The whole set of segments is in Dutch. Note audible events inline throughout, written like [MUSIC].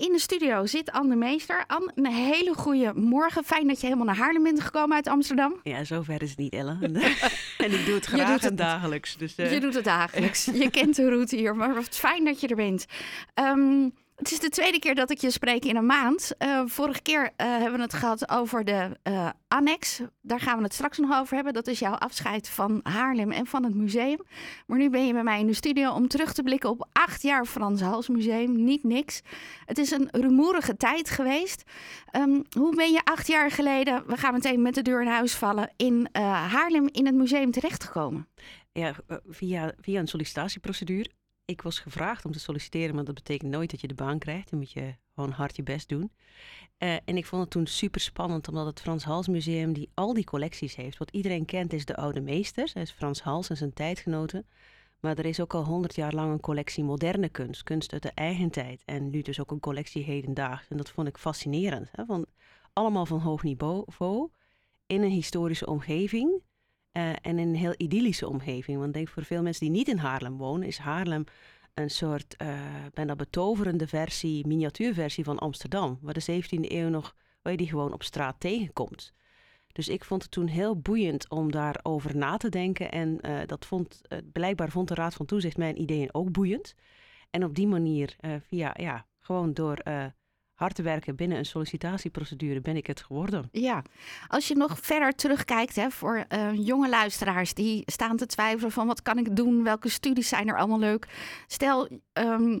in de studio zit Anne Meester. Anne, een hele goede morgen. Fijn dat je helemaal naar Haarlem bent gekomen uit Amsterdam. Ja, zover is het niet, Ellen. [LAUGHS] en ik doe het graag doet het- en dagelijks. Dus, eh, Je doet het dagelijks. [LAUGHS] je kent de route hier, maar wat fijn dat je er bent. Ehm, het is de tweede keer dat ik je spreek in een maand. Eh, vorige keer eh, hebben we het gehad over de eh, annex. Daar gaan we het straks nog over hebben. Dat is jouw afscheid van Haarlem en van het museum. Maar nu ben je bij mij in de studio om terug te blikken op acht jaar Frans Hals Museum. Niet niks. Het is een rumoerige tijd geweest. Ehm, hoe ben je acht jaar geleden, we gaan meteen met de deur in huis vallen, in Haarlem in het museum terechtgekomen? ja, via, via een sollicitatieprocedure. Ik was gevraagd om te solliciteren, maar dat betekent nooit dat je de baan krijgt. Dan moet je gewoon hard je best doen. Eh, en ik vond het toen super spannend, omdat het Frans Hals Museum, die al die collecties heeft. Wat iedereen kent is de oude meesters, Frans Hals en zijn tijdgenoten. Maar er is ook al honderd jaar lang een collectie moderne kunst, kunst uit de eigen tijd. En nu dus ook een collectie hedendaags. En dat vond ik fascinerend. Hè? Van, allemaal van hoog niveau, in een historische omgeving. Eh, en in een heel idyllische omgeving. Want ik denk voor veel mensen die niet in Haarlem wonen, is Haarlem een soort eh bijna betoverende versie, miniatuurversie van Amsterdam. Waar de 17e eeuw nog, waar je die gewoon op straat tegenkomt. Dus ik vond het toen heel boeiend om daarover na te denken. En eh, dat vond, blijkbaar vond de Raad van Toezicht mijn ideeën ook boeiend. En op die manier, via, ja, gewoon door hard te werken binnen een sollicitatieprocedure, ben ik het geworden. Ja, als je nog verder terugkijkt hè, voor eh, jonge luisteraars die staan te twijfelen van wat kan ik doen, welke studies zijn er allemaal leuk. Stel, ehm,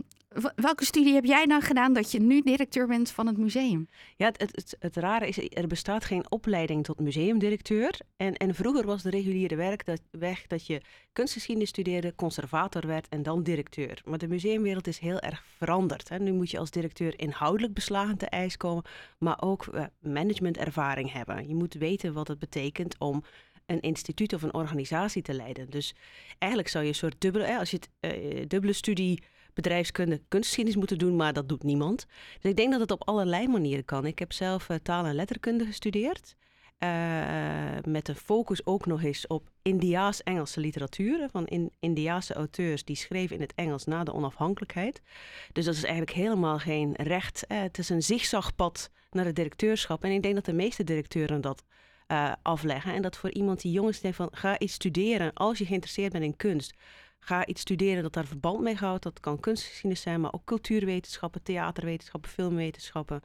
welke studie heb jij dan gedaan dat je nu directeur bent van het museum? Ja, het, het, het, rare is, er bestaat geen opleiding tot museumdirecteur. En, en vroeger was de reguliere werk dat, weg dat je kunstgeschiedenis studeerde, conservator werd en dan directeur. Maar de museumwereld is heel erg veranderd. Hè. Nu moet je als directeur inhoudelijk beslagen te ijs komen, maar ook eh, managementervaring hebben. Je moet weten wat het betekent om een instituut of een organisatie te leiden. Dus eigenlijk zou je een soort dubbele, als je eh, dubbele studie bedrijfskunde kunstgeschiedenis moeten doen, maar dat doet niemand. Dus ik denk dat het op allerlei manieren kan. Ik heb zelf eh, taal- en letterkunde gestudeerd. eh, met een focus ook nog eens op Indiaas-Engelse literatuur. Van in, auteurs die schreven in het Engels na de onafhankelijkheid. Dus dat is eigenlijk helemaal geen recht. eh, het is een zigzagpad naar het directeurschap. En ik denk dat de meeste directeuren dat afleggen. En dat voor iemand die jong is, denkt van ga iets studeren als je geïnteresseerd bent in kunst. Ga iets studeren dat daar verband mee houdt. Dat kan kunstgeschiedenis zijn, maar ook cultuurwetenschappen, theaterwetenschappen, filmwetenschappen.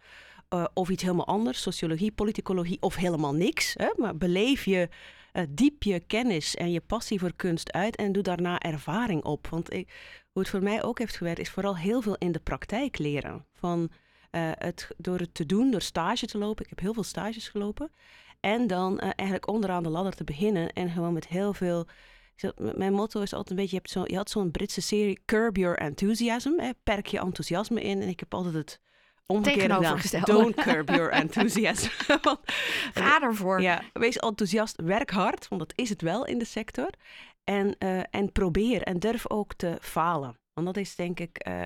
eh, of iets helemaal anders, sociologie, politicologie of helemaal niks. Hè? Maar beleef je eh, diep je kennis en je passie voor kunst uit en doe daarna ervaring op. Want ik, hoe het voor mij ook heeft gewerkt, is vooral heel veel in de praktijk leren. Van eh, het, door het te doen, door stage te lopen. Ik heb heel veel stages gelopen. En dan eigenlijk onderaan de ladder te beginnen en gewoon met heel veel. Zeg, Mijn motto is altijd een beetje: je, hebt zo, je had zo'n Britse serie, Curb Your Enthusiasm. Hè, perk je enthousiasme in. En ik heb altijd het omgekeerde gedaan. Don't curb your enthusiasm. [LAUGHS] [LAUGHS] Want, Ga ervoor. ja, wees enthousiast, werk hard, want dat is het wel in de sector. En, eh, en probeer en durf ook te falen. Want dat is denk ik, eh,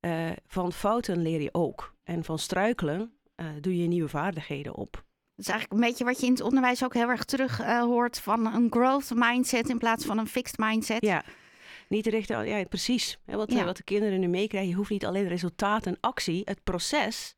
eh, van fouten leer je ook. En van struikelen doe je nieuwe vaardigheden op. Dat is eigenlijk een beetje wat je in het onderwijs ook heel erg terug eh, hoort van een growth mindset in plaats van een fixed mindset. Ja, niet te richten, ja, precies. Wat, Ja. wat de kinderen nu meekrijgen, je hoeft niet alleen resultaat en actie. Het proces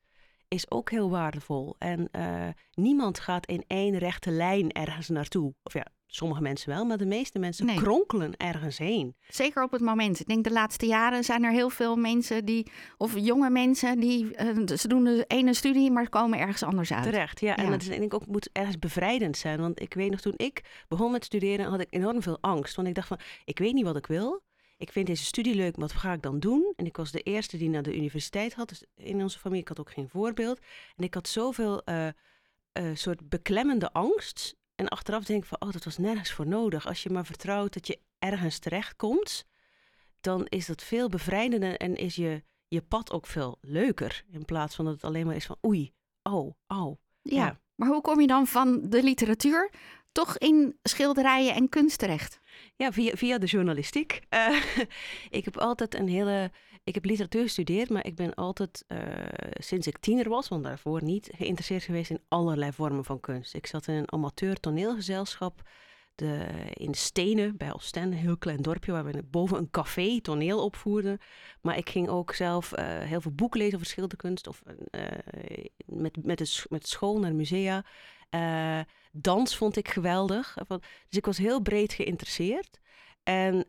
is ook heel waardevol. En eh, niemand gaat in één rechte lijn ergens naartoe. Of ja, sommige mensen wel, maar de meeste mensen Nee. kronkelen ergens heen. Zeker op het moment. Ik denk de laatste jaren zijn er heel veel mensen die, of jonge mensen die, eh, ze doen de ene studie, maar komen ergens anders uit. Terecht, ja. En dat is denk ik ook moet ergens bevrijdend zijn. Want ik weet nog, toen ik begon met studeren, had ik enorm veel angst. Want ik dacht van, ik weet niet wat ik wil. Ik vind deze studie leuk, maar wat ga ik dan doen? En ik was de eerste die naar de universiteit had. Dus in onze familie, ik had ook geen voorbeeld. En ik had zoveel eh, eh, soort beklemmende angst. En achteraf denk ik van, oh, dat was nergens voor nodig. Als je maar vertrouwt dat je ergens terechtkomt, dan is dat veel bevrijdender en is je, je pad ook veel leuker. In plaats van dat het alleen maar is van, oei, oh, au. Ja. Ja. Maar hoe kom je dan van de literatuur toch in schilderijen en kunst terecht? Ja, via, via de journalistiek. Eh, [LAUGHS] ik heb altijd een hele. Ik heb literatuur gestudeerd, maar ik ben altijd eh, sinds ik tiener was, want daarvoor niet, geïnteresseerd geweest in allerlei vormen van kunst. Ik zat in een amateur toneelgezelschap. de, in Stenen bij Oostende, een heel klein dorpje waar we boven een café toneel opvoerden. Maar ik ging ook zelf eh, heel veel boeken lezen over schilderkunst of uh, met, met, de, met school naar musea. Dans vond ik geweldig. Dus ik was heel breed geïnteresseerd. En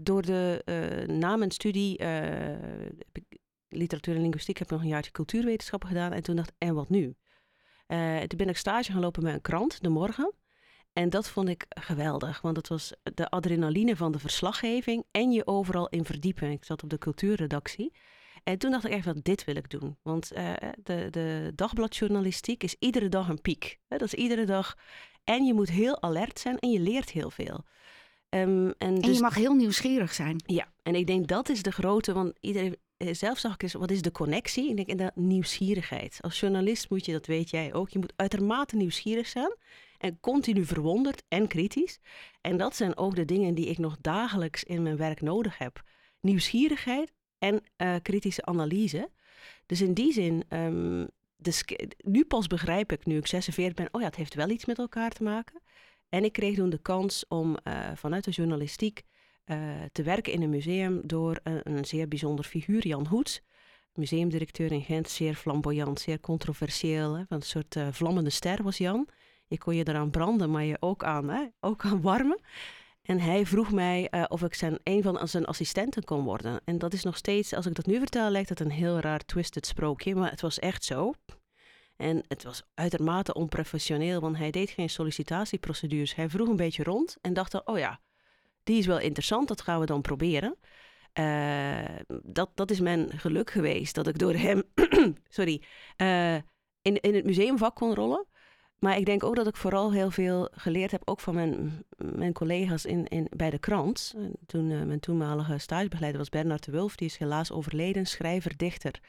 door de na mijn studie literatuur en linguïstiek heb ik nog een jaartje cultuurwetenschappen gedaan. En toen dacht ik, en wat nu? toen ben ik stage gaan lopen met een krant, De Morgen. En dat vond ik geweldig, want het was de adrenaline van de verslaggeving en je overal in verdiepen. Ik zat op de cultuurredactie. En toen dacht ik echt dit wil ik doen. Want uh, de, de dagbladjournalistiek is iedere dag een piek. Dat is iedere dag. En je moet heel alert zijn en je leert heel veel. Um, en, dus, je mag heel nieuwsgierig zijn. Ja, en ik denk dat is de grote, want iedereen, eh, zelf zag ik eens, wat is de connectie? Ik denk in de nieuwsgierigheid. Als journalist moet je, dat weet jij ook, je moet uitermate nieuwsgierig zijn en continu verwonderd en kritisch. En dat zijn ook de dingen die ik nog dagelijks in mijn werk nodig heb. Nieuwsgierigheid en uh, kritische analyse. Dus in die zin, um, nu pas begrijp ik, nu ik 46 ben, oh ja, het heeft wel iets met elkaar te maken. En ik kreeg toen de kans om uh, vanuit de journalistiek uh, te werken in een museum door een, een zeer bijzonder figuur, Jan Hoets museumdirecteur in Gent, zeer flamboyant, zeer controversieel. Hè? Een soort uh, vlammende ster was Jan. Je kon je eraan branden, maar je ook aan, hè? ook aan warmen. En hij vroeg mij of ik zijn, een van zijn assistenten kon worden. En dat is nog steeds, als ik dat nu vertel, lijkt het een heel raar twisted sprookje. Maar het was echt zo. En het was uitermate onprofessioneel, want hij deed geen sollicitatieprocedures. Hij vroeg een beetje rond en dacht oh ja, die is wel interessant, dat gaan we dan proberen. Uh, dat, dat is mijn geluk geweest, dat ik door hem, [CLEARS THROAT] sorry, uh, in, in het museumvak kon rollen. Maar ik denk ook dat ik vooral heel veel geleerd heb, ook van mijn, mijn collega's in, in, bij de krant. Toen uh, mijn toenmalige stagebegeleider was Bernard de Wulf, die is helaas overleden, schrijver, dichter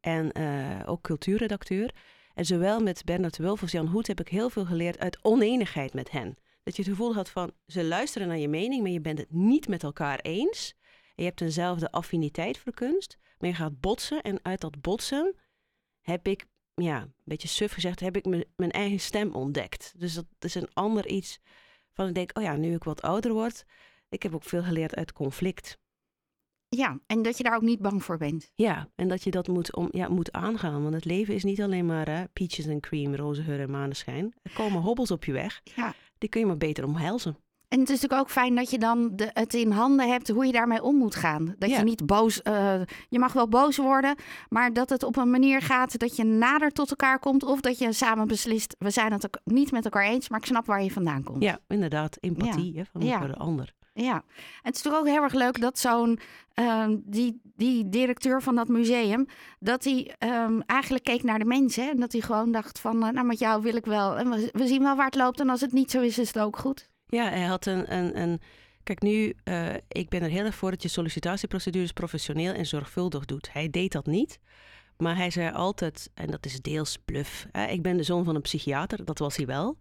en ook cultuurredacteur. En zowel met Bernard Wulf als Jan Hoed heb ik heel veel geleerd uit oneenigheid met hen. Dat je het gevoel had van, ze luisteren naar je mening, maar je bent het niet met elkaar eens. En je hebt eenzelfde affiniteit voor kunst, maar je gaat botsen. En uit dat botsen heb ik ja, een beetje suf gezegd, heb ik mijn eigen stem ontdekt. Dus dat is een ander iets van ik denk, oh ja, nu ik wat ouder word, ik heb ook veel geleerd uit conflict. Ja, en dat je daar ook niet bang voor bent. Ja, en dat je dat moet, om, ja, moet aangaan. Want het leven is niet alleen maar hè, peaches en cream, roze geur en maneschijn. Er komen hobbels op je weg. Ja. Die kun je maar beter omhelzen. En het is natuurlijk ook fijn dat je dan de, het in handen hebt hoe je daarmee om moet gaan. Dat je niet boos, uh, je mag wel boos worden, maar dat het op een manier gaat dat je nader tot elkaar komt. Of dat je samen beslist, we zijn het ook niet met elkaar eens, maar ik snap waar je vandaan komt. Ja, inderdaad. Empathie hè, van ja. de ander. Ja, en het is toch ook heel erg leuk dat zo'n, uh, die, die directeur van dat museum, dat hij um, eigenlijk keek naar de mensen. En dat hij gewoon dacht van, uh, nou met jou wil ik wel. En we, we zien wel waar het loopt en als het niet zo is, is het ook goed. Ja, hij had een. een, een kijk, nu, uh, ik ben er heel erg voor dat je sollicitatieprocedures professioneel en zorgvuldig doet. Hij deed dat niet. Maar hij zei altijd, en dat is deels bluff. Hè, ik ben de zoon van een psychiater, dat was hij wel.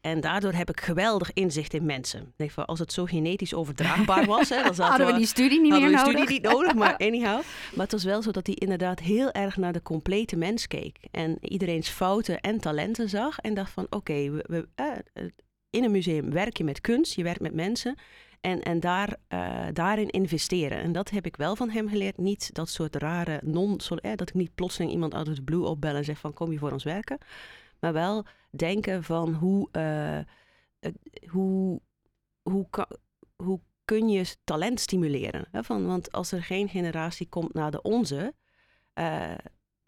En daardoor heb ik geweldig inzicht in mensen. Denk van, als het zo genetisch overdraagbaar [LAUGHS] was, hè, dan hadden we die studie niet meer nodig. we die studie niet nodig, maar [LAUGHS] anyhow. Maar het was wel zo dat hij inderdaad heel erg naar de complete mens keek. En iedereen's fouten en talenten zag. En dacht van, oké, we, we, uh, in een museum werk je met kunst, je werkt met mensen. En, en daar, uh, daarin investeren. En dat heb ik wel van hem geleerd. Niet dat soort rare non... Eh, dat ik niet plotseling iemand uit het blue opbel en zeg van kom je voor ons werken. Maar wel denken van hoe, uh, hoe, hoe, hoe kun je talent stimuleren. Hè? Van, want als er geen generatie komt na de onze, uh,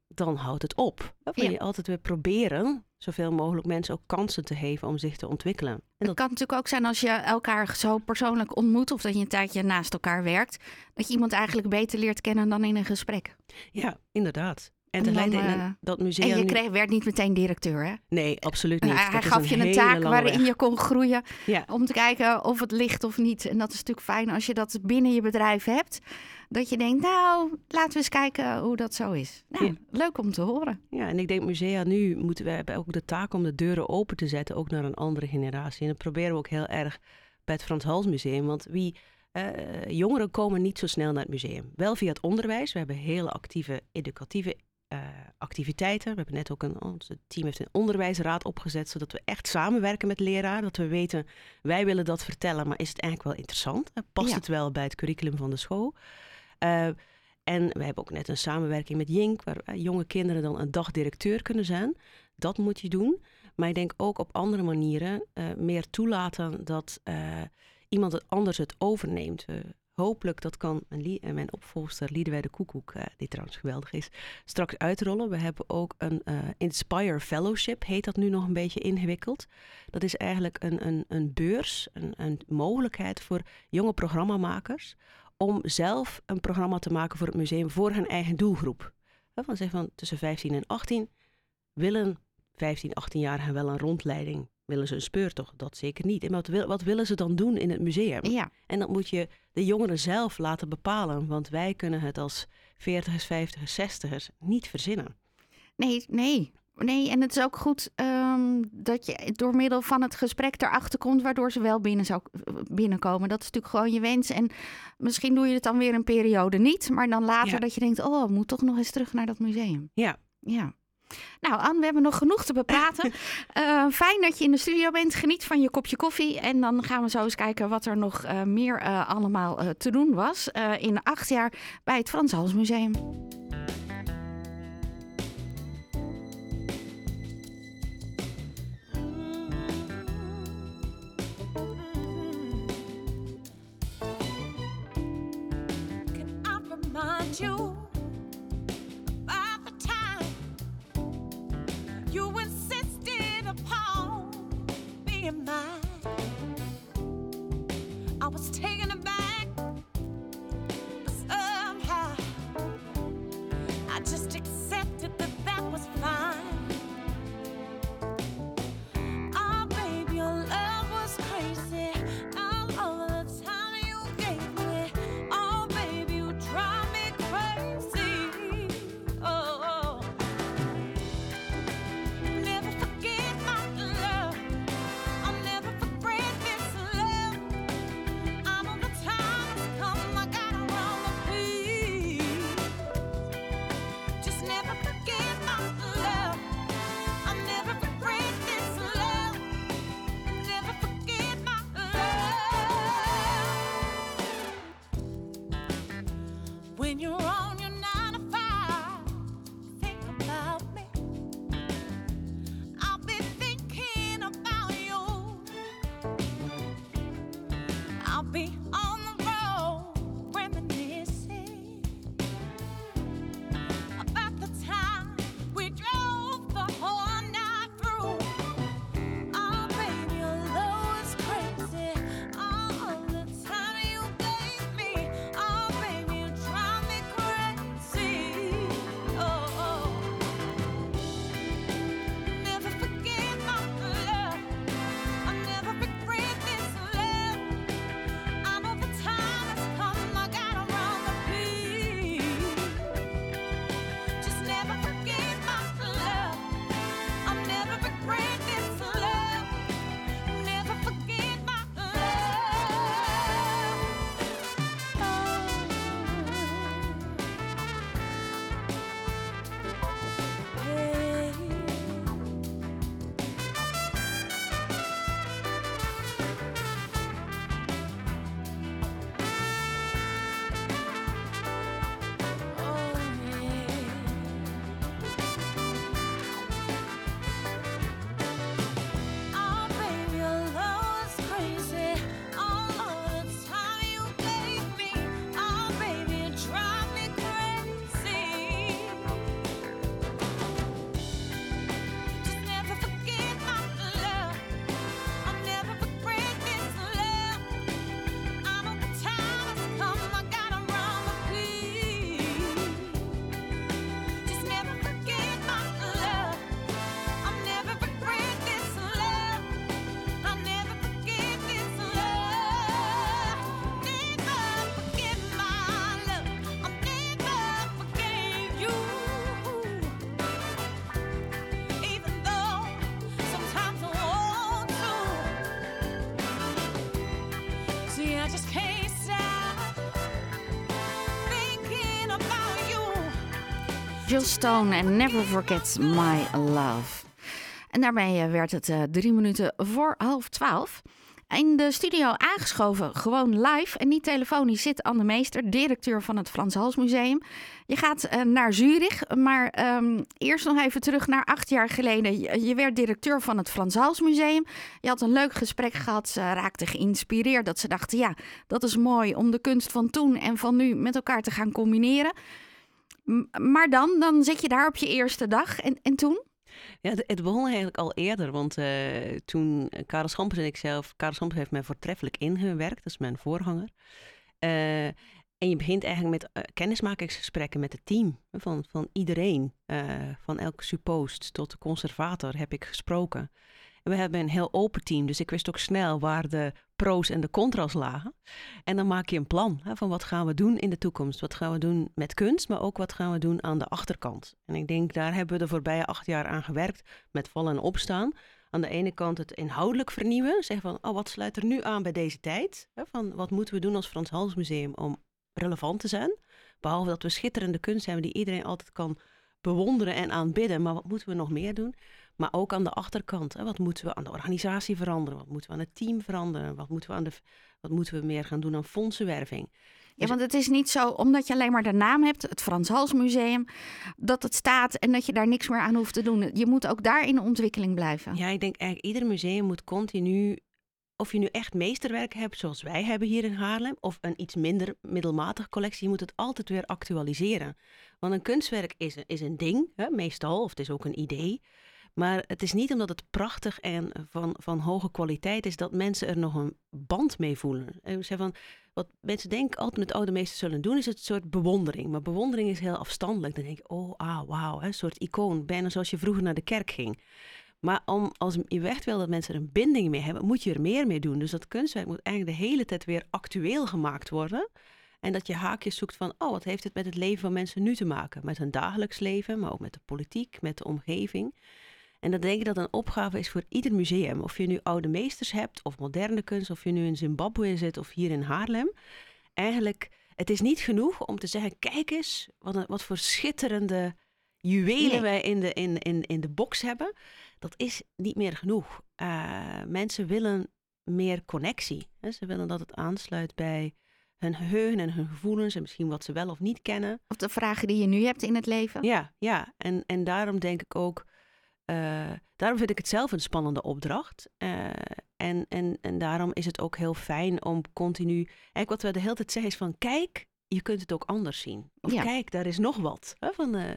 dan houdt het op. Dan ja. je altijd weer proberen zoveel mogelijk mensen ook kansen te geven om zich te ontwikkelen. En dat... Het kan natuurlijk ook zijn als je elkaar zo persoonlijk ontmoet of dat je een tijdje naast elkaar werkt, dat je iemand eigenlijk beter leert kennen dan in een gesprek. Ja, inderdaad. En, en dan, uh, dat museum. En je kreeg, werd niet meteen directeur, hè? Nee, absoluut niet. hij gaf je een taak waarin je kon groeien. Ja. Om te kijken of het ligt of niet. En dat is natuurlijk fijn als je dat binnen je bedrijf hebt. Dat je denkt, nou, laten we eens kijken hoe dat zo is. Nou, leuk om te horen. Ja, en ik denk musea nu moeten we hebben ook de taak om de deuren open te zetten, ook naar een andere generatie. En dat proberen we ook heel erg bij het Frans Hals Museum. Want wie uh, jongeren komen niet zo snel naar het museum. Wel via het onderwijs. We hebben hele actieve educatieve eh, activiteiten. We hebben net ook een, ons team heeft een onderwijsraad opgezet, zodat we echt samenwerken met leraar. Dat we weten, wij willen dat vertellen, maar is het eigenlijk wel interessant? Past het wel bij het curriculum van de school? Uh, en we hebben ook net een samenwerking met Jink, waar jonge kinderen dan een dagdirecteur kunnen zijn. Dat moet je doen. Maar ik denk ook op andere manieren uh, meer toelaten dat iemand anders het overneemt. Hopelijk, dat kan mijn, mijn opvolger Liedewij de Koekoek, die trouwens geweldig is, straks uitrollen. We hebben ook een Inspire Fellowship, heet dat nu nog een beetje ingewikkeld. Dat is eigenlijk een, een, een beurs, een, een mogelijkheid voor jonge programmamakers om zelf een programma te maken voor het museum voor hun eigen doelgroep. Van zeg van tussen 15 en 18 willen 15, 18-jarigen wel een rondleiding. Willen ze een speurtocht? Dat zeker niet. En wat, wat willen ze dan doen in het museum? Ja. En dat moet je de jongeren zelf laten bepalen. Want wij kunnen het als 40ers, 50ers, 60ers niet verzinnen. Nee, nee. Nee, en het is ook goed um, dat je door middel van het gesprek erachter komt, waardoor ze wel binnen zou binnenkomen. Dat is natuurlijk gewoon je wens. En misschien doe je het dan weer een periode niet, maar dan later ja. dat je denkt: oh, moet toch nog eens terug naar dat museum. Ja. Ja. Nou, Anne, we hebben nog genoeg te bepraten. uh, [LAUGHS] fijn dat je in de studio bent. Geniet van je kopje koffie. En dan gaan we zo eens kijken wat er nog uh, meer uh, allemaal te doen was in acht jaar bij het Frans Hals Museum. your mind. Jill Stone en Never Forget My Love. En daarmee eh, werd het uh, drie minuten voor half twaalf. In de studio aangeschoven, gewoon live en niet telefonisch, zit Anne Meester, directeur van het Frans Hals Museum. Je gaat uh, naar Zurich, maar um, eerst nog even terug naar acht jaar geleden. Je, werd directeur van het Frans Hals Museum. Je had een leuk gesprek gehad, ze raakten geïnspireerd dat ze dachten, ja, dat is mooi om de kunst van toen en van nu met elkaar te gaan combineren. Maar dan, dan zit je daar op je eerste dag. En, en toen? Ja, het begon eigenlijk al eerder. Want uh, toen Karel Schampers en ik zelf... Karel Schampers heeft mij voortreffelijk ingewerkt. Dat is mijn voorganger. Uh, en je begint eigenlijk met kennismakingsgesprekken met het team. Van, van iedereen. van elke suppost tot de conservator heb ik gesproken. En we hebben een heel open team, dus ik wist ook snel waar de pro's en de contra's lagen. En dan maak je een plan hè, van wat gaan we doen in de toekomst. Wat gaan we doen met kunst, maar ook wat gaan we doen aan de achterkant. En ik denk, daar hebben we de voorbije acht jaar aan gewerkt, met vallen en opstaan. Aan de ene kant het inhoudelijk vernieuwen. Zeggen van, oh, wat sluit er nu aan bij deze tijd? Hè, van, wat moeten we doen als Frans Hals Museum om relevant te zijn? Behalve dat we schitterende kunst hebben die iedereen altijd kan bewonderen en aanbidden. Maar wat moeten we nog meer doen? Maar ook aan de achterkant. Hè? Wat moeten we aan de organisatie veranderen? Wat moeten we aan het team veranderen? Wat moeten we, aan de, wat moeten we meer gaan doen aan fondsenwerving? Ja, dus want het is niet zo, omdat je alleen maar de naam hebt, het Frans Hals Museum, dat het staat en dat je daar niks meer aan hoeft te doen. Je moet ook daar in de ontwikkeling blijven. Ja, ik denk eigenlijk ieder museum moet continu, of je nu echt meesterwerk hebt zoals wij hebben hier in Haarlem, of een iets minder middelmatige collectie, je moet het altijd weer actualiseren. Want een kunstwerk is, is een ding, hè, meestal, of het is ook een idee. Maar het is niet omdat het prachtig en van, van hoge kwaliteit is dat mensen er nog een band mee voelen. En van, wat mensen denken altijd met oude meesters zullen doen, is het soort bewondering. Maar bewondering is heel afstandelijk. Dan denk je, oh, ah, wauw, een soort icoon. Bijna zoals je vroeger naar de kerk ging. Maar om, als je echt wil dat mensen er een binding mee hebben, moet je er meer mee doen. Dus dat kunstwerk moet eigenlijk de hele tijd weer actueel gemaakt worden. En dat je haakjes zoekt van, oh, wat heeft het met het leven van mensen nu te maken? Met hun dagelijks leven, maar ook met de politiek, met de omgeving. En dan denk ik dat een opgave is voor ieder museum. Of je nu oude meesters hebt, of moderne kunst, of je nu in Zimbabwe zit of hier in Haarlem. Eigenlijk, het is niet genoeg om te zeggen, kijk eens, wat, wat voor schitterende juwelen wij in de, in, in, in de box hebben. Dat is niet meer genoeg. Uh, mensen willen meer connectie. Hè? Ze willen dat het aansluit bij hun geheugen en hun gevoelens en misschien wat ze wel of niet kennen. Of de vragen die je nu hebt in het leven. Ja, ja. En, en daarom denk ik ook, uh, daarom vind ik het zelf een spannende opdracht. Uh, en, en, en daarom is het ook heel fijn om continu. Eigenlijk wat we de hele tijd zeggen is van kijk, je kunt het ook anders zien. Of kijk, daar is nog wat. Hè, van, uh,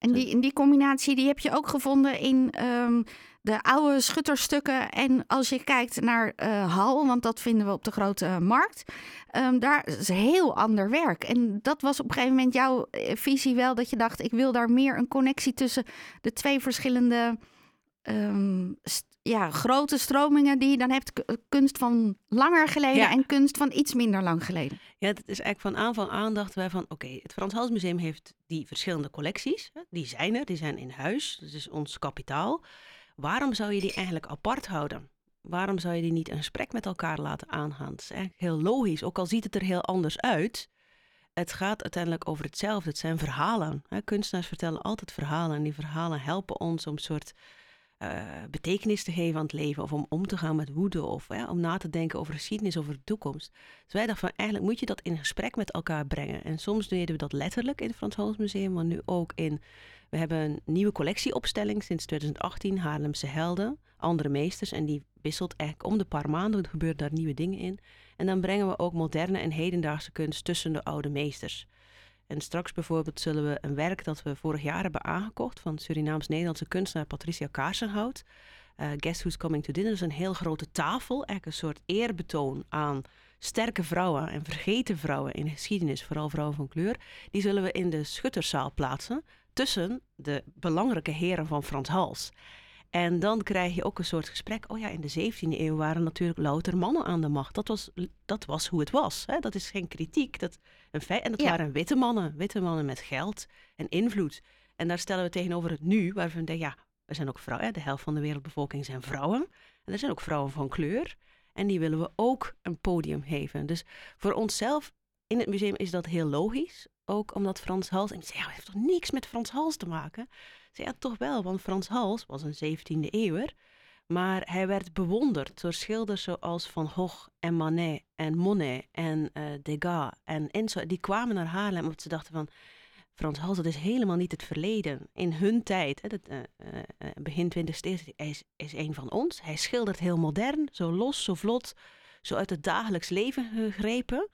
en die, die combinatie die heb je ook gevonden in um, de oude schutterstukken. En als je kijkt naar uh, Hal, want dat vinden we op de grote markt. Um, daar is heel ander werk. En dat was op een gegeven moment jouw eh, visie wel. Dat je dacht, ik wil daar meer een connectie tussen de twee verschillende um, ja, grote stromingen die je dan hebt. Kunst van langer geleden en kunst van iets minder lang geleden. Ja, dat is eigenlijk van aanvang aandacht wij van... oké, het Frans Hals Museum heeft die verschillende collecties. Die zijn er, die zijn in huis. Dat is ons kapitaal. Waarom zou je die eigenlijk apart houden? Waarom zou je die niet een gesprek met elkaar laten aangaan? Het is eigenlijk heel logisch, ook al ziet het er heel anders uit. Het gaat uiteindelijk over hetzelfde. Het zijn verhalen. Kunstenaars vertellen altijd verhalen. En die verhalen helpen ons om een soort uh, betekenis te geven aan het leven. Of om om te gaan met woede. Of om na te denken over geschiedenis, over de toekomst. Dus wij dachten van eigenlijk moet je dat in gesprek met elkaar brengen. En soms deden we dat letterlijk in het Frans Hals Museum. Maar nu ook in... We hebben een nieuwe collectieopstelling sinds 2018. Haarlemse Helden. Andere meesters. En die wisselt eigenlijk om de paar maanden. Er gebeuren daar nieuwe dingen in. En dan brengen we ook moderne en hedendaagse kunst tussen de oude meesters. En straks bijvoorbeeld zullen we een werk dat we vorig jaar hebben aangekocht van Surinaams-Nederlandse kunstenaar Patricia Kaarsenhout. Uh, Guess Who's Coming to Dinner. Is een heel grote tafel, eigenlijk een soort eerbetoon aan sterke vrouwen en vergeten vrouwen in de geschiedenis, vooral vrouwen van kleur. Die zullen we in de schutterszaal plaatsen tussen de belangrijke heren van Frans Hals. En dan krijg je ook een soort gesprek. Oh ja, in de 17e eeuw waren natuurlijk louter mannen aan de macht. Dat was, dat was hoe het was. Hè? Dat is geen kritiek. Dat, een feit. En dat waren witte mannen. Witte mannen met geld en invloed. En daar stellen we tegenover het nu, waarvan we denken, ja, er zijn ook vrouwen. De helft van de wereldbevolking zijn vrouwen. En er zijn ook vrouwen van kleur. En die willen we ook een podium geven. Dus voor onszelf in het museum is dat heel logisch ook omdat Frans Hals... En ik zei, ja, het heeft toch niks met Frans Hals te maken? Zei, ja, toch wel, want Frans Hals was een 17e eeuwer. Maar hij werd bewonderd door schilders zoals Van Gogh en Manet en Monet en uh, Degas en Enzo. Die kwamen naar Haarlem omdat ze dachten van... Frans Hals, dat is helemaal niet het verleden. In hun tijd, hè, dat, uh, uh, begin 20e eeuw, hij is, is een van ons. Hij schildert heel modern, zo los, zo vlot, zo uit het dagelijks leven gegrepen.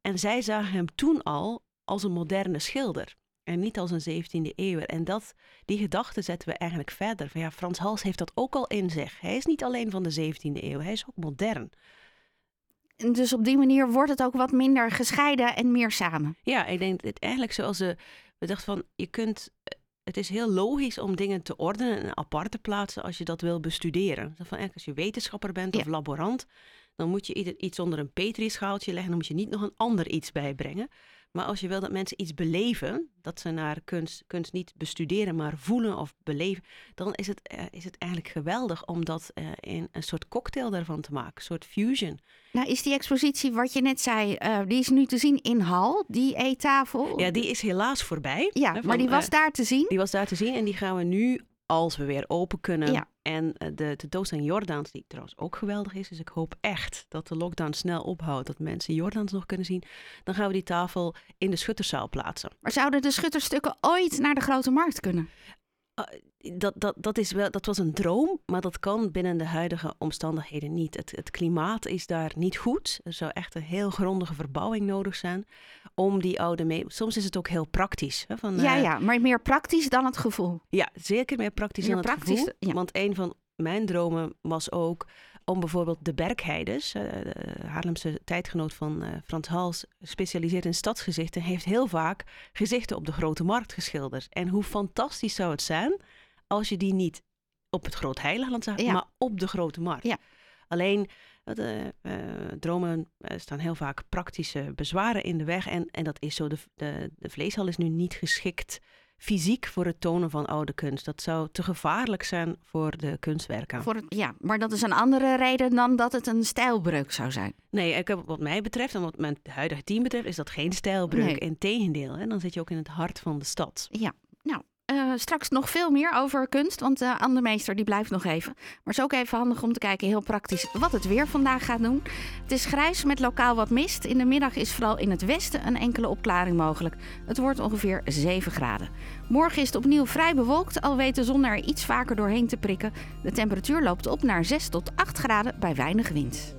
En zij zagen hem toen al als een moderne schilder. En niet als een 17e eeuw. En dat, die gedachte zetten we eigenlijk verder. Van ja, Frans Hals heeft dat ook al in zich. Hij is niet alleen van de 17e eeuw, hij is ook modern. Dus op die manier wordt het ook wat minder gescheiden en meer samen. Ja, ik denk het eigenlijk zoals we, we dachten van je kunt. Het is heel logisch om dingen te ordenen en apart te plaatsen als je dat wil bestuderen. Van, als je wetenschapper bent of laborant, dan moet je iets onder een petrischaaltje leggen. Dan moet je niet nog een ander iets bijbrengen. Maar als je wil dat mensen iets beleven, dat ze naar kunst, kunst niet bestuderen, maar voelen of beleven, dan is het, uh, is het eigenlijk geweldig om dat uh, in een soort cocktail daarvan te maken, een soort fusion. Nou, is die expositie, wat je net zei, uh, die is nu te zien in Hal, die eettafel? Ja, die is helaas voorbij. Ja, hè, van, maar die was daar te zien? Die was daar te zien en die gaan we nu als we weer open kunnen. Ja. En uh, de tentoonstelling Jordans, die trouwens ook geweldig is. Dus ik hoop echt dat de lockdown snel ophoudt. Dat mensen Jordans nog kunnen zien. Dan gaan we die tafel in de schutterszaal plaatsen. Maar zouden de schutterstukken ooit naar de grote markt kunnen? Uh, dat, dat, dat, is wel, dat was een droom, maar dat kan binnen de huidige omstandigheden niet. Het, het klimaat is daar niet goed. Er zou echt een heel grondige verbouwing nodig zijn om die oude mee. Soms is het ook heel praktisch. Hè, van, ja, uh, ja, maar meer praktisch dan het gevoel. Ja, zeker meer praktisch meer dan het gevoel. Ja. Want een van mijn dromen was ook om bijvoorbeeld de Bergheides, uh, de Haarlemse tijdgenoot van uh, Frans Hals, specialiseert in stadsgezichten, heeft heel vaak gezichten op de grote markt geschilderd. En hoe fantastisch zou het zijn als je die niet op het Groot Heiligland zag, ja. maar op de grote markt. Ja. Alleen de uh, dromen uh, staan heel vaak praktische bezwaren in de weg. En, en dat is zo. De, de, de vleeshal is nu niet geschikt fysiek voor het tonen van oude kunst. Dat zou te gevaarlijk zijn voor de kunstwerken. Voor het, ja, maar dat is een andere reden dan dat het een stijlbreuk zou zijn. Nee, ik heb, wat mij betreft en wat mijn huidige team betreft, is dat geen stijlbreuk. Nee. Integendeel, hè? dan zit je ook in het hart van de stad. Ja, uh, straks nog veel meer over kunst, want uh, Anne Meester die blijft nog even. Maar het is ook even handig om te kijken, heel praktisch, wat het weer vandaag gaat doen. Het is grijs met lokaal wat mist. In de middag is vooral in het westen een enkele opklaring mogelijk. Het wordt ongeveer 7 graden. Morgen is het opnieuw vrij bewolkt, al weet de zon er iets vaker doorheen te prikken. De temperatuur loopt op naar 6 tot 8 graden bij weinig wind.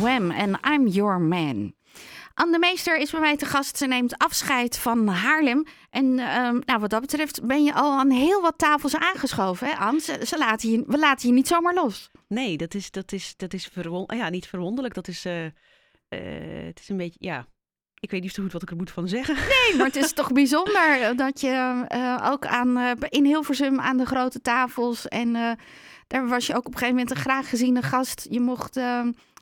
Wham en I'm Your Man. Anne de Meester is bij mij te gast. Ze neemt afscheid van Haarlem. En ehm, nou, wat dat betreft ben je al aan heel wat tafels aangeschoven, hè, Anne? Ze, ze laten je, we laten je niet zomaar los. Nee, dat is, dat is, dat is verwon ja, niet verwonderlijk. Dat is, uh, uh, het is een beetje, ja, ik weet niet zo goed wat ik er moet van zeggen. [LAUGHS] Nee, maar het is toch bijzonder dat je uh, ook aan, uh, in Hilversum aan de grote tafels en uh, daar was je ook op een gegeven moment een graag geziene gast. Je mocht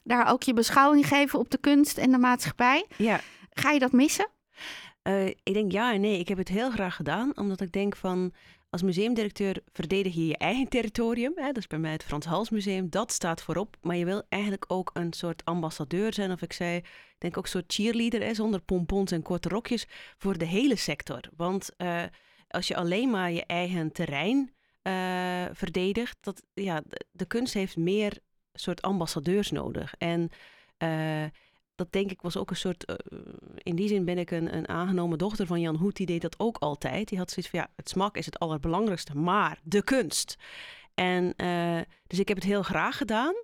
daar ook je beschouwing geven op de kunst en de maatschappij. Ja. Ga je dat missen? ik denk ja en nee. Ik heb het heel graag gedaan, omdat ik denk van als museumdirecteur verdedig je je eigen territorium. Hè? Dat is bij mij het Frans Hals Museum. Dat staat voorop. Maar je wil eigenlijk ook een soort ambassadeur zijn. Of ik zei, denk ook een soort cheerleader, hè? zonder pompons en korte rokjes, voor de hele sector. Want uh, als je alleen maar je eigen terrein uh, verdedigt, dat, ja, de, de, kunst heeft meer soort ambassadeurs nodig. En uh, dat denk ik was ook een soort. Uh, in die zin ben ik een, een aangenomen dochter van Jan Hoet. Die deed dat ook altijd. Die had zoiets van ja, het smak is het allerbelangrijkste, maar de kunst. En uh, dus ik heb het heel graag gedaan.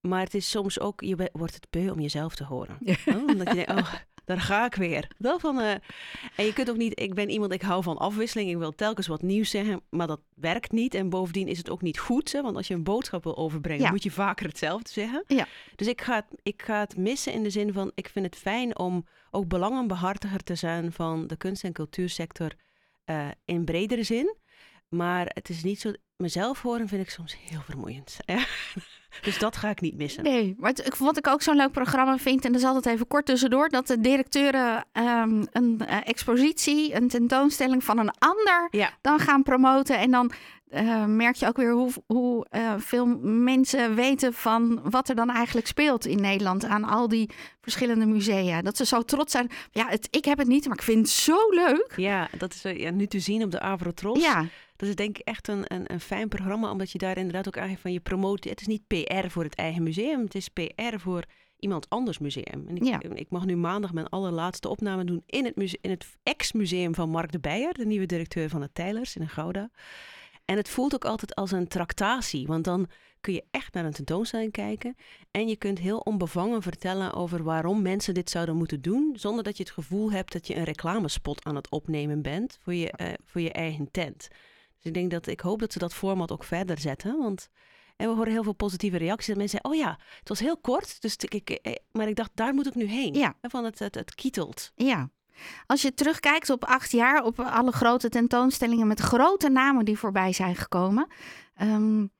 Maar het is soms ook, je wordt het beu om jezelf te horen. Ja. Oh, omdat je denkt, oh, daar ga ik weer. Wel van, uh, en je kunt ook niet, ik ben iemand, ik hou van afwisseling. Ik wil telkens wat nieuws zeggen, maar dat werkt niet. En bovendien is het ook niet goed. Hè? Want als je een boodschap wil overbrengen, ja. moet je vaker hetzelfde zeggen. Ja. Dus ik ga, het, ik ga het missen in de zin van, ik vind het fijn om ook belangenbehartiger te zijn van de kunst- en cultuursector uh, in bredere zin. Maar het is niet zo, mezelf horen vind ik soms heel vermoeiend. [LAUGHS] Dus dat ga ik niet missen. Nee, maar het, wat ik ook zo'n leuk programma vind, en dat is altijd even kort tussendoor, dat de directeuren um, een uh, expositie, een tentoonstelling van een ander ja. dan gaan promoten. En dan uh, merk je ook weer hoe, hoe uh, veel mensen weten van wat er dan eigenlijk speelt in Nederland aan al die verschillende musea. Dat ze zo trots zijn. Ja, het, ik heb het niet, maar ik vind het zo leuk. Ja, dat is ja, nu te zien op de Avrotros. Ja. Dat is denk ik echt een, een, een fijn programma, omdat je daar inderdaad ook eigenlijk van je promotie. Het is niet PR voor het eigen museum, het is PR voor iemand anders museum. En ik, ja. ik mag nu maandag mijn allerlaatste opname doen in het, muse in het ex-museum van Mark de Beijer, de nieuwe directeur van het Tijlers in Gouda. En het voelt ook altijd als een tractatie, want dan kun je echt naar een tentoonstelling kijken en je kunt heel onbevangen vertellen over waarom mensen dit zouden moeten doen, zonder dat je het gevoel hebt dat je een reclamespot aan het opnemen bent voor je, uh, voor je eigen tent. Dus ik denk dat ik hoop dat ze dat format ook verder zetten, want en we horen heel veel positieve reacties. Dat mensen zeggen, oh ja, het was heel kort, dus ik, maar ik dacht, daar moet ik nu heen. Ja. Van het, het, het kietelt. Ja. Als je terugkijkt op acht jaar, op alle grote tentoonstellingen met grote namen die voorbij zijn gekomen. Um,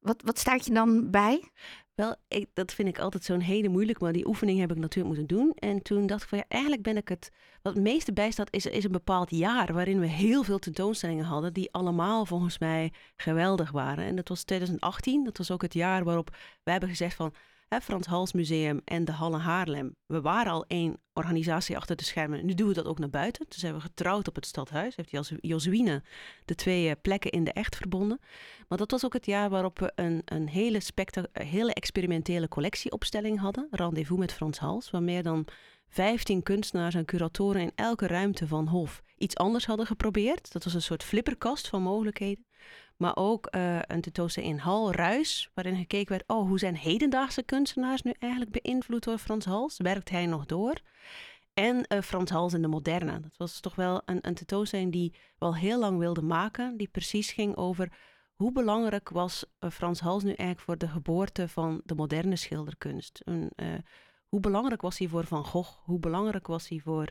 wat, wat staat je dan bij? Wel, ik, dat vind ik altijd zo'n hele moeilijk, maar die oefening heb ik natuurlijk moeten doen. En toen dacht ik van ja, eigenlijk ben ik het. Wat het meeste bijstaat is, is een bepaald jaar waarin we heel veel tentoonstellingen hadden, die allemaal volgens mij geweldig waren. En dat was 2018, dat was ook het jaar waarop we hebben gezegd van hè, Frans Hals Museum en de Halle Haarlem. We waren al één organisatie achter de schermen. Nu doen we dat ook naar buiten. Dus hebben we getrouwd op het stadhuis. Heeft als Josuine de twee eh, plekken in de echt verbonden. Maar dat was ook het jaar waarop we een, een hele, hele experimentele collectieopstelling hadden. Rendezvous met Frans Hals. Waar meer dan 15 kunstenaars en curatoren in elke ruimte van Hof iets anders hadden geprobeerd. Dat was een soort flipperkast van mogelijkheden. Maar ook uh, een tentoonstelling in Hal Ruis, waarin gekeken werd: oh, hoe zijn hedendaagse kunstenaars nu eigenlijk beïnvloed door Frans Hals? Werkt hij nog door? En uh, Frans Hals in de moderne. Dat was toch wel een, een tentoonstelling die we al heel lang wilde maken, die precies ging over hoe belangrijk was uh, Frans Hals nu eigenlijk voor de geboorte van de moderne schilderkunst? Een, hoe belangrijk was hij voor Van Gogh? Hoe belangrijk was hij voor,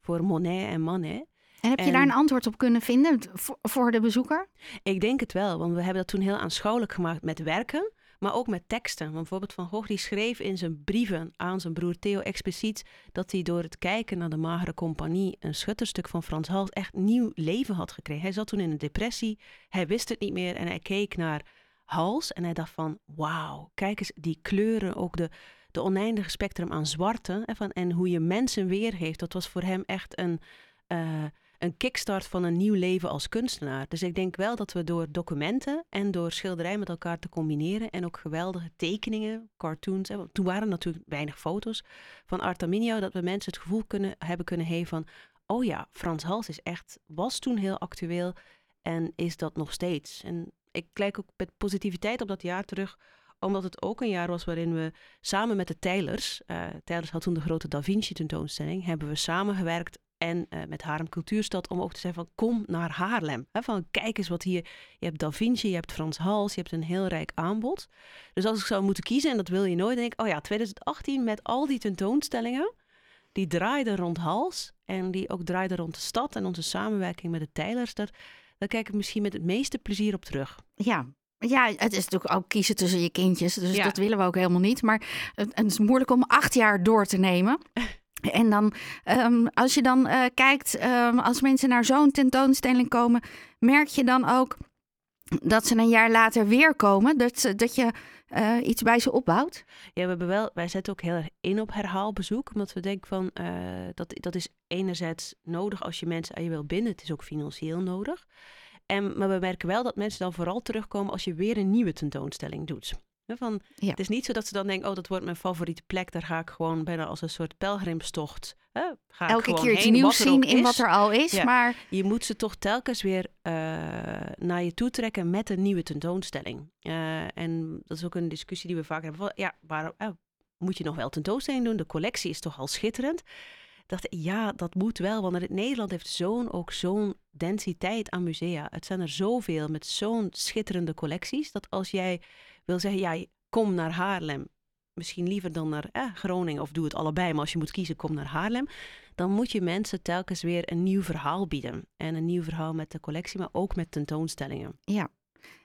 voor Monet en Manet? En heb je daar een antwoord op kunnen vinden voor de bezoeker? Ik denk het wel, want we hebben dat toen heel aanschouwelijk gemaakt met werken, maar ook met teksten. Want bijvoorbeeld Van Gogh die schreef in zijn brieven aan zijn broer Theo expliciet dat hij door het kijken naar de Magere Compagnie een schutterstuk van Frans Hals echt nieuw leven had gekregen. Hij zat toen in een depressie, hij wist het niet meer en hij keek naar Hals en hij dacht van wauw, kijk eens die kleuren, ook de, de oneindige spectrum aan zwarte en, van, en hoe je mensen weergeeft. Dat was voor hem echt een... Uh, een kickstart van een nieuw leven als kunstenaar. Dus ik denk wel dat we door documenten en door schilderij met elkaar te combineren en ook geweldige tekeningen, cartoons, hè, toen waren natuurlijk weinig foto's van Artaminio, dat we mensen het gevoel kunnen, hebben kunnen geven van, oh ja, Frans Hals is echt, was toen heel actueel en is dat nog steeds. En ik kijk ook met positiviteit op dat jaar terug, Omdat het ook een jaar was waarin we samen met de Tijlers, uh, Tijlers had toen de grote Da Vinci tentoonstelling, hebben we samengewerkt en uh, met Haarlem Cultuurstad om ook te zeggen van kom naar Haarlem. Van kijk eens wat hier, je hebt Da Vinci, je hebt Frans Hals, je hebt een heel rijk aanbod. Dus als ik zou moeten kiezen, en dat wil je nooit, denk ik, oh ja, 2018 met al die tentoonstellingen, die draaiden rond Hals en die ook draaiden rond de stad en onze samenwerking met de Tijlers, dat, daar kijk ik misschien met het meeste plezier op terug. Ja, ja, het is natuurlijk ook kiezen tussen je kindjes. Dus dat willen we ook helemaal niet. Maar het, het, is moeilijk om acht jaar door te nemen. [LAUGHS] En dan, um, als je dan uh, kijkt, um, als mensen naar zo'n tentoonstelling komen, merk je dan ook dat ze een jaar later weer komen. Dat, dat je uh, iets bij ze opbouwt? Ja, we hebben wel, wij zetten ook heel erg in op herhaalbezoek. Omdat we denken van dat, dat is enerzijds nodig als je mensen aan je wil binden. Het is ook financieel nodig. En, maar we merken wel dat mensen dan vooral terugkomen als je weer een nieuwe tentoonstelling doet. Van, ja. Het is niet zo dat ze dan denken, oh, dat wordt mijn favoriete plek. Daar ga ik gewoon bijna als een soort pelgrimstocht. Hè? Ga Elke keer iets nieuws zien in wat er al is. Maar... Je moet ze toch telkens weer uh, naar je toe trekken met een nieuwe tentoonstelling. Uh, en dat is ook een discussie die we vaak hebben. Van, ja, waarom uh, moet je nog wel tentoonstelling doen? De collectie is toch al schitterend? dacht ja, dat moet wel, want Nederland heeft zo'n ook zo'n densiteit aan musea. Het zijn er zoveel met zo'n schitterende collecties, dat als jij wil zeggen, ja, kom naar Haarlem, misschien liever dan naar eh, Groningen of doe het allebei, maar als je moet kiezen, kom naar Haarlem, dan moet je mensen telkens weer een nieuw verhaal bieden. En een nieuw verhaal met de collectie, maar ook met tentoonstellingen. Ja.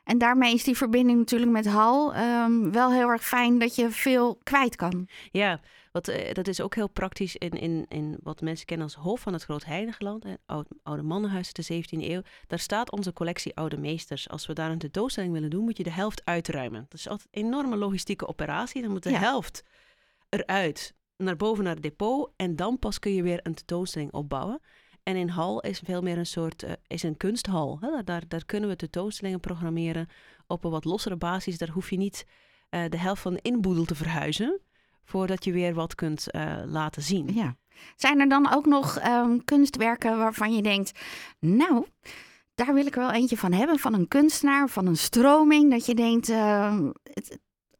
En daarmee is die verbinding natuurlijk met Hal um, wel heel erg fijn dat je veel kwijt kan. Ja, wat, uh, dat is ook heel praktisch in, in, in wat mensen kennen als Hof van het Groot Heiligeland. Het oude, oude mannenhuis uit de 17e eeuw. Daar staat onze collectie oude meesters. Als we daar een tentoonstelling willen doen, moet je de helft uitruimen. Dat is altijd een enorme logistieke operatie. Dan moet de helft eruit, naar boven naar het depot. En dan pas kun je weer een tentoonstelling opbouwen. En in hal is veel meer een soort, uh, is een kunsthal. Hè? Daar, daar kunnen we tentoonstellingen programmeren op een wat lossere basis. Daar hoef je niet uh, de helft van de inboedel te verhuizen voordat je weer wat kunt uh, laten zien. Ja. Zijn er dan ook nog um, kunstwerken waarvan je denkt, nou, daar wil ik wel eentje van hebben, van een kunstenaar, van een stroming, dat je denkt, uh, het,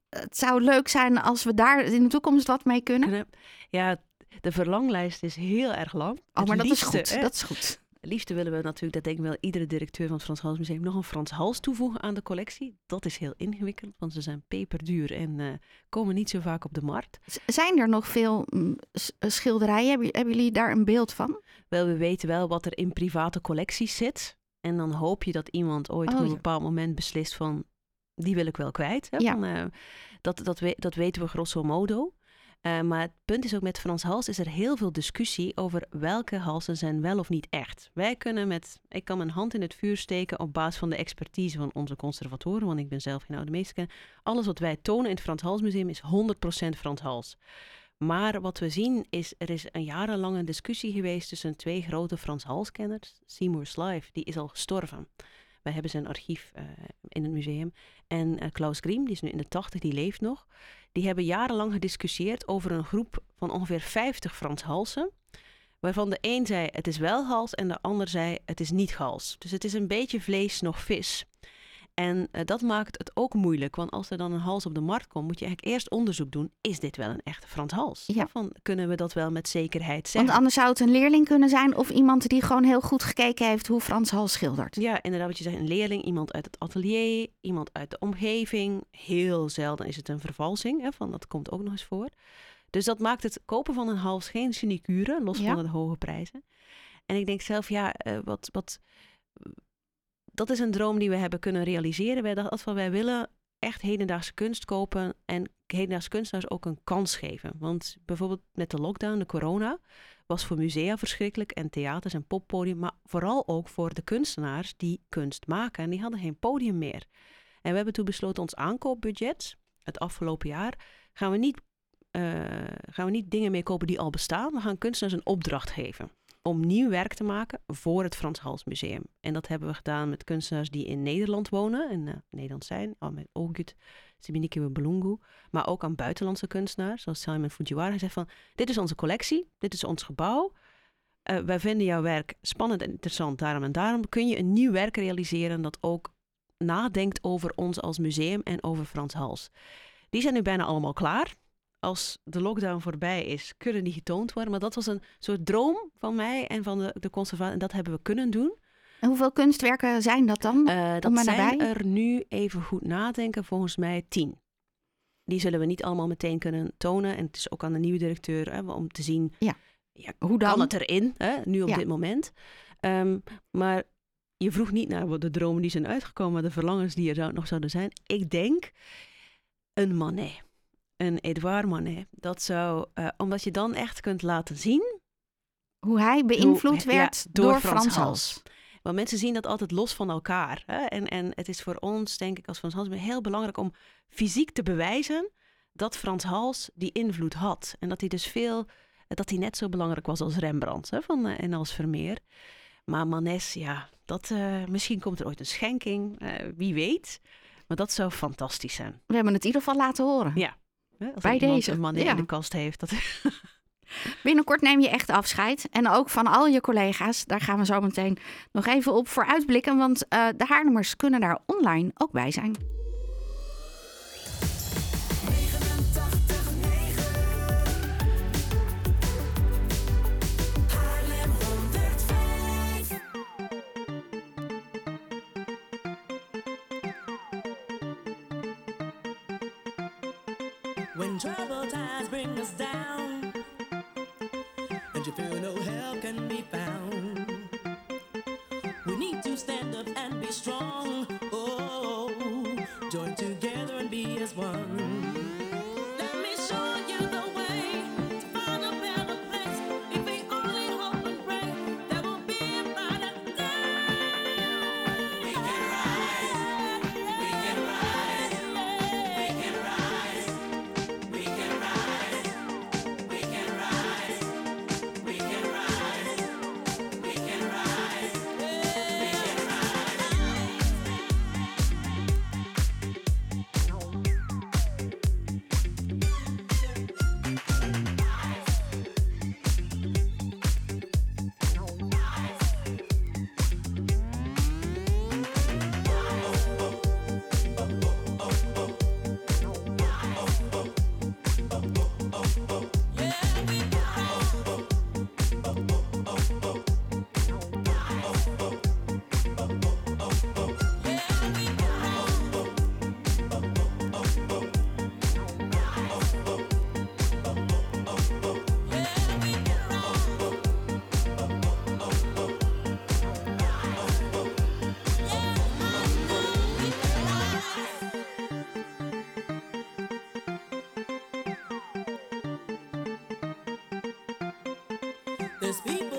het, zou leuk zijn als we daar in de toekomst wat mee kunnen? Ja, de verlanglijst is heel erg lang. Oh, maar dat is goed. Dat is goed. Liefste willen we natuurlijk, dat denk ik wel iedere directeur van het Frans Hals Museum, nog een Frans Hals toevoegen aan de collectie. Dat is heel ingewikkeld, want ze zijn peperduur en uh, komen niet zo vaak op de markt. Zijn er nog veel mm, schilderijen? Hebben, hebben jullie daar een beeld van? Wel, we weten wel wat er in private collecties zit. En dan hoop je dat iemand ooit oh, op een bepaald moment beslist van, die wil ik wel kwijt. Hè? Ja. Van, uh, dat, dat, we, dat weten we grosso modo. Uh, maar het punt is ook met Frans Hals is er heel veel discussie over welke halsen zijn wel of niet echt. Wij kunnen met, ik kan mijn hand in het vuur steken op basis van de expertise van onze conservatoren, want ik ben zelf geen oude meester. Alles wat wij tonen in het Frans Hals Museum is 100% Frans Hals. Maar wat we zien is, er is een jarenlange discussie geweest tussen twee grote Frans Hals-kenners. Seymour Slive, die is al gestorven. Wij hebben zijn archief uh, in het museum. En uh, Klaus Griem, die is nu in de 80, die leeft nog. Die hebben jarenlang gediscussieerd over een groep van ongeveer 50 Frans Halsen. Waarvan de een zei het is wel hals en de ander zei het is niet hals. Dus het is een beetje vlees nog vis. En uh, dat maakt het ook moeilijk, want als er dan een hals op de markt komt, moet je eigenlijk eerst onderzoek doen: is dit wel een echte Frans hals? Ja. Van, kunnen we dat wel met zekerheid zeggen? Want anders zou het een leerling kunnen zijn of iemand die gewoon heel goed gekeken heeft hoe Frans hals schildert. Ja, inderdaad, wat je zegt: een leerling, iemand uit het atelier, iemand uit de omgeving. Heel zelden is het een vervalsing, hè, van dat komt ook nog eens voor. Dus dat maakt het kopen van een hals geen sinecure, los van de hoge prijzen. En ik denk zelf, ja, uh, wat, wat dat is een droom die we hebben kunnen realiseren. Wij dachten van wij willen echt hedendaagse kunst kopen en hedendaagse kunstenaars ook een kans geven. Want bijvoorbeeld met de lockdown, de corona, was voor musea verschrikkelijk en theaters en poppodium, maar vooral ook voor de kunstenaars die kunst maken. En die hadden geen podium meer. En we hebben toen besloten ons aankoopbudget, het afgelopen jaar, gaan we niet, uh, gaan we niet dingen mee kopen die al bestaan. We gaan kunstenaars een opdracht geven om nieuw werk te maken voor het Frans Hals Museum. En dat hebben we gedaan met kunstenaars die in Nederland wonen en uh, Nederland zijn, al met Ogut, Siminike Belungu, maar ook aan buitenlandse kunstenaars, zoals Simon Fujiwara. Hij zegt van, dit is onze collectie, dit is ons gebouw. Uh, wij vinden jouw werk spannend en interessant, daarom en daarom kun je een nieuw werk realiseren dat ook nadenkt over ons als museum en over Frans Hals. Die zijn nu bijna allemaal klaar. Als de lockdown voorbij is, kunnen die getoond worden. Maar dat was een soort droom van mij en van de, de conservatie. En dat hebben we kunnen doen. En hoeveel kunstwerken zijn dat dan? Eh, dat zijn nabij. er nu even goed nadenken, volgens mij tien. Die zullen we niet allemaal meteen kunnen tonen. En het is ook aan de nieuwe directeur hè, om te zien, Ja. ja, Hoe dan? kan het erin, hè, nu op Ja. dit moment. Ehm, maar je vroeg niet naar de dromen die zijn uitgekomen, maar de verlangens die er zou, nog zouden zijn. Ik denk een Manet, een Edouard Manet. Dat zou, eh, omdat je dan echt kunt laten zien Hoe hij beïnvloed Hoe- ja, werd door door, Frans Frans Hals. Want mensen zien dat altijd los van elkaar. Hè? En, en het is voor ons, denk ik, als Frans Hals heel belangrijk om fysiek te bewijzen dat Frans Hals die invloed had. En dat hij dus veel, dat hij net zo belangrijk was als Rembrandt hè? Van, eh, en als Vermeer. Maar Manes, ja, dat, eh, misschien komt er ooit een schenking, wie weet. Maar dat zou fantastisch zijn. We hebben het in ieder geval laten horen. Ja. Hè? Als Bij deze, een Manet ja. in de kast heeft. Dat... [LAUGHS] Binnenkort neem je echt afscheid. En ook van al je collega's. Daar gaan we zo meteen nog even op vooruitblikken. Want eh, de Haarlemmers kunnen daar online ook bij zijn. Troubled times bring us down, this beat.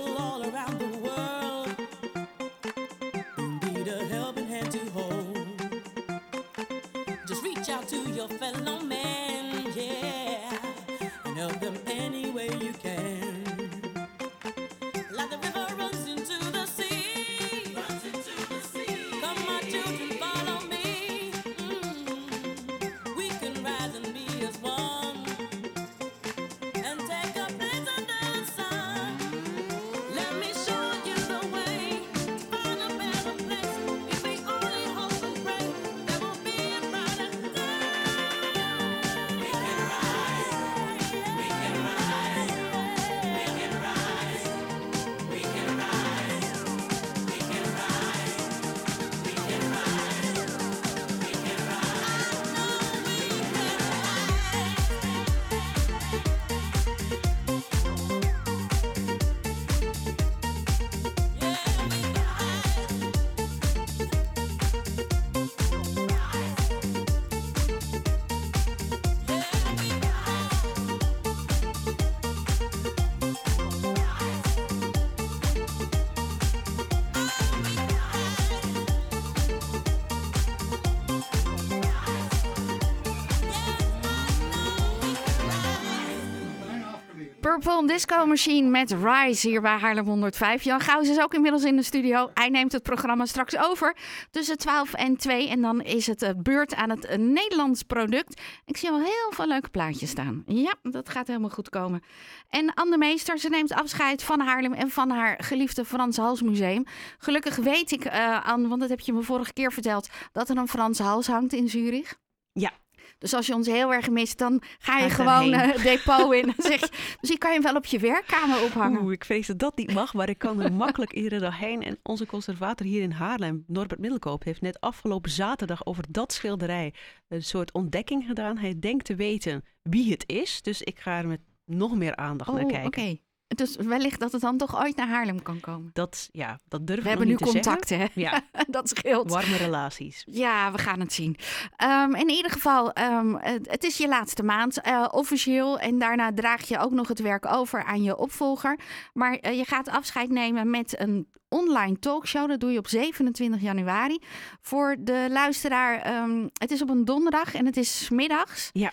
Purple Disco Machine met Rise hier bij Haarlem 105. Jan Gauws is ook inmiddels in de studio. Hij neemt het programma straks over tussen 12 en 2. En dan is het eh, beurt aan het eh, Nederlands product. Ik zie al heel veel leuke plaatjes staan. Ja, dat gaat helemaal goed komen. En Anne Meester, ze neemt afscheid van Haarlem en van haar geliefde Frans Hals Museum. Gelukkig weet ik, Anne, want dat heb je me vorige keer verteld, dat er een Frans Hals hangt in Zurich. Ja. Dus als je ons heel erg mist, dan ga je gewoon daarheen. eh, depot in. Dan zeg je, [LAUGHS] misschien kan je hem wel op je werkkamer ophangen. Oeh, ik vrees dat dat niet mag, maar ik kan er makkelijk iedere dag heen. En onze conservator hier in Haarlem, Norbert Middelkoop, heeft net afgelopen zaterdag over dat schilderij een soort ontdekking gedaan. Hij denkt te weten wie het is, dus ik ga er met nog meer aandacht Oh, naar oké. kijken. Dus wellicht dat het dan toch ooit naar Haarlem kan komen. Dat, ja, dat durf We ik hebben nu contacten, hè? Ja, [LAUGHS] dat scheelt. warme relaties. Ja, we gaan het zien. Ehm, in ieder geval, ehm, het, is je laatste maand eh, officieel. En daarna draag je ook nog het werk over aan je opvolger. Maar eh, je gaat afscheid nemen met een online talkshow. Dat doe je op 27 januari. Voor de luisteraar, ehm, het is op een donderdag en het is middags. Ja.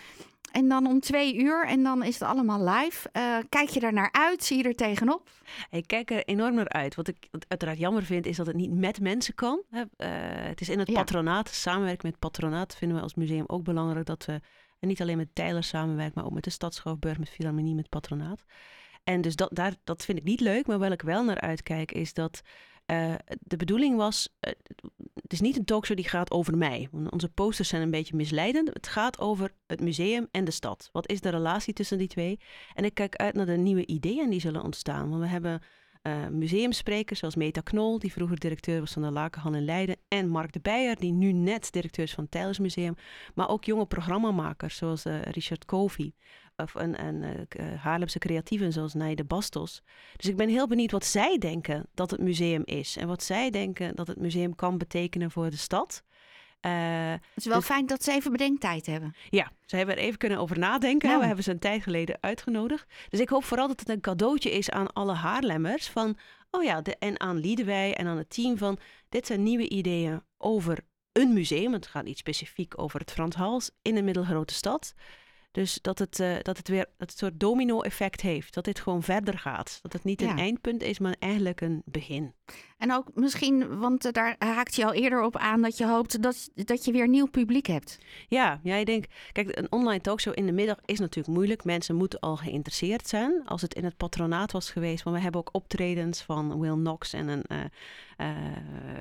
En dan om twee uur en dan is het allemaal live. Eh, kijk je er naar uit? Zie je er tegenop? Ik kijk er enorm naar uit. Wat ik uiteraard jammer vind, is dat het niet met mensen kan. Eh, het is in het Ja. patronaat. Samenwerken met het patronaat vinden we als museum ook belangrijk. Dat we en niet alleen met Tijler samenwerken, maar ook met de Stad Schouwburg, met Philharmonie, met patronaat. En dus dat, daar, dat vind ik niet leuk. Maar waar ik wel naar uitkijk, is dat eh, de bedoeling was... eh, het is niet een talkshow die gaat over mij. Onze posters zijn een beetje misleidend. Het gaat over het museum en de stad. Wat is de relatie tussen die twee? En ik kijk uit naar de nieuwe ideeën die zullen ontstaan. Want we hebben eh, museumsprekers zoals Meta Knol, die vroeger directeur was van de Lakenhal in Leiden. En Mark de Beijer, die nu net directeur is van het Tijlersmuseum. Maar ook jonge programmamakers zoals Richard Covey. Of een, en eh, eh, Haarlemse creatieven zoals Nijde Bastos. Dus ik ben heel benieuwd wat zij denken dat het museum is. En wat zij denken dat het museum kan betekenen voor de stad. Eh, Het is wel Dus- fijn dat ze even bedenktijd hebben. ja, ze hebben er even kunnen over nadenken. Nou. We hebben ze een tijd geleden uitgenodigd. Dus ik hoop vooral dat het een cadeautje is aan alle Haarlemmers. Van, oh ja, de, en aan Liedewij en aan het team van... dit zijn nieuwe ideeën over een museum. Het gaat niet specifiek over het Frans Hals in een middelgrote stad. Dus dat het, eh, dat het weer dat het soort domino-effect heeft. Dat dit gewoon verder gaat. Dat het niet Ja. een eindpunt is, maar eigenlijk een begin. En ook misschien, want eh, daar haakt je al eerder op aan dat je hoopt dat, dat je weer nieuw publiek hebt. Ja, ja, ik denk, kijk, een online talkshow in de middag is natuurlijk moeilijk. Mensen moeten al geïnteresseerd zijn. Als het in het patronaat was geweest, maar we hebben ook optredens van Will Knox en een, eh,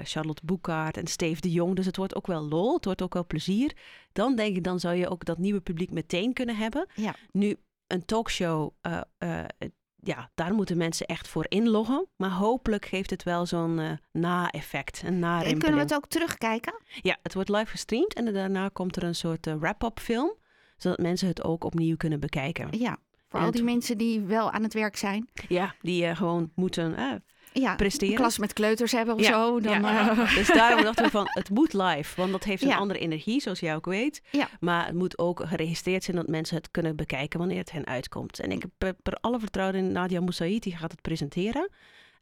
Charlotte Boekaert en Steve de Jong. Dus het wordt ook wel lol, het wordt ook wel plezier. Dan denk ik, dan zou je ook dat nieuwe publiek meteen kunnen hebben. Ja. Nu, een talkshow, eh, eh, ja, daar moeten mensen echt voor inloggen. Maar hopelijk geeft het wel zo'n eh, na-effect, een En na-rimpeling. kunnen we het ook terugkijken? Ja, het wordt live gestreamd en daarna komt er een soort eh, wrap-up film, zodat mensen het ook opnieuw kunnen bekijken. Ja. Voor En al die het- mensen die wel aan het werk zijn. Ja, die eh, gewoon moeten eh, Ja, presteren. klas met kleuters hebben of Ja, zo. Dan, ja. eh, Dus daarom dachten we van, het moet live, want dat heeft een Ja. andere energie, zoals jij ook weet. Ja. Maar het moet ook geregistreerd zijn dat mensen het kunnen bekijken wanneer het hen uitkomt. En ik heb per, per alle vertrouwen in Nadia Moussaïd, die gaat het presenteren.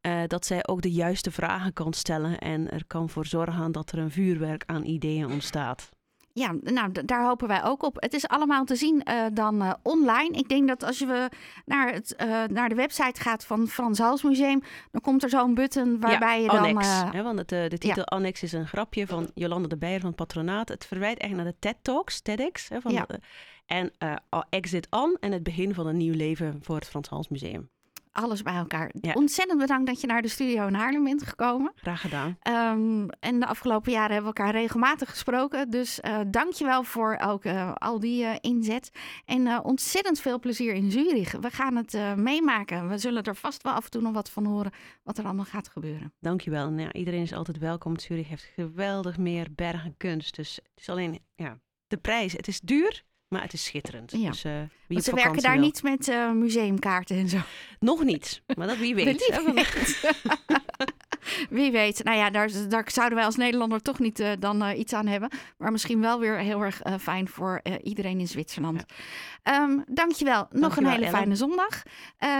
eh, dat zij ook de juiste vragen kan stellen en er kan voor zorgen dat er een vuurwerk aan ideeën ontstaat. Ja, nou, daar hopen wij ook op. Het is allemaal te zien eh, dan eh, online. Ik denk dat als je naar, het, eh, naar de website gaat van Frans Hals Museum, dan komt er zo'n button waarbij je dan... Annex. eh, hè, want het, eh, de titel Annex is een grapje van Jolanda de Beijer van het patronaat. Het verwijt eigenlijk naar de TED Talks, TEDx. Hè, van Ja. de- en eh, Exit On en het begin van een nieuw leven voor het Frans Hals Museum. Alles bij elkaar. Ja. Ontzettend bedankt dat je naar de studio in Haarlem bent gekomen. Graag gedaan. Ehm, en de afgelopen jaren hebben we elkaar regelmatig gesproken. Dus eh dank je wel voor ook eh, al die eh, inzet. En ontzettend veel plezier in Zurich. We gaan het meemaken. We zullen er vast wel af en toe nog wat van horen wat er allemaal gaat gebeuren. Dankjewel. Nou, ja, iedereen is altijd welkom. Zurich heeft geweldig meer bergen kunst. Dus het is alleen ja, de prijs. Het is duur, maar het is schitterend. Ja. Dus, eh, wie ze werken daar wil- niet met eh, museumkaarten en zo. Nog niet, maar dat wie [LAUGHS] weet. Wie weet. [LAUGHS] [LAUGHS] Wie weet. Nou ja, daar, daar zouden wij als Nederlander toch niet eh, dan iets aan hebben. Maar misschien wel weer heel erg fijn voor iedereen in Zwitserland. Ehm dankjewel. Nog Dankjewel, een hele Ellen. fijne zondag.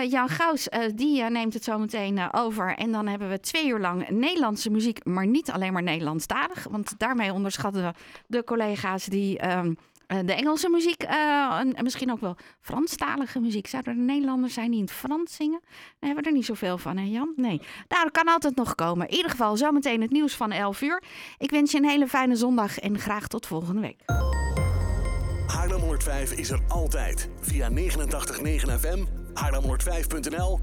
Jan Gauws, die neemt het zo meteen over. En dan hebben we twee uur lang Nederlandse muziek, maar niet alleen maar Nederlandstalig. Want daarmee onderschatten we de collega's die... ehm, eh, de Engelse muziek eh, en misschien ook wel Franstalige muziek. Zouden er Nederlanders zijn die in het Frans zingen? Daar hebben we er niet zoveel van, hè Jan? Nee. Nou, dat kan altijd nog komen. In ieder geval zometeen het nieuws van 11 uur. Ik wens je een hele fijne zondag en graag tot volgende week. Haarlem 105 is er altijd. Via 89.9 FM, haarlem105.nl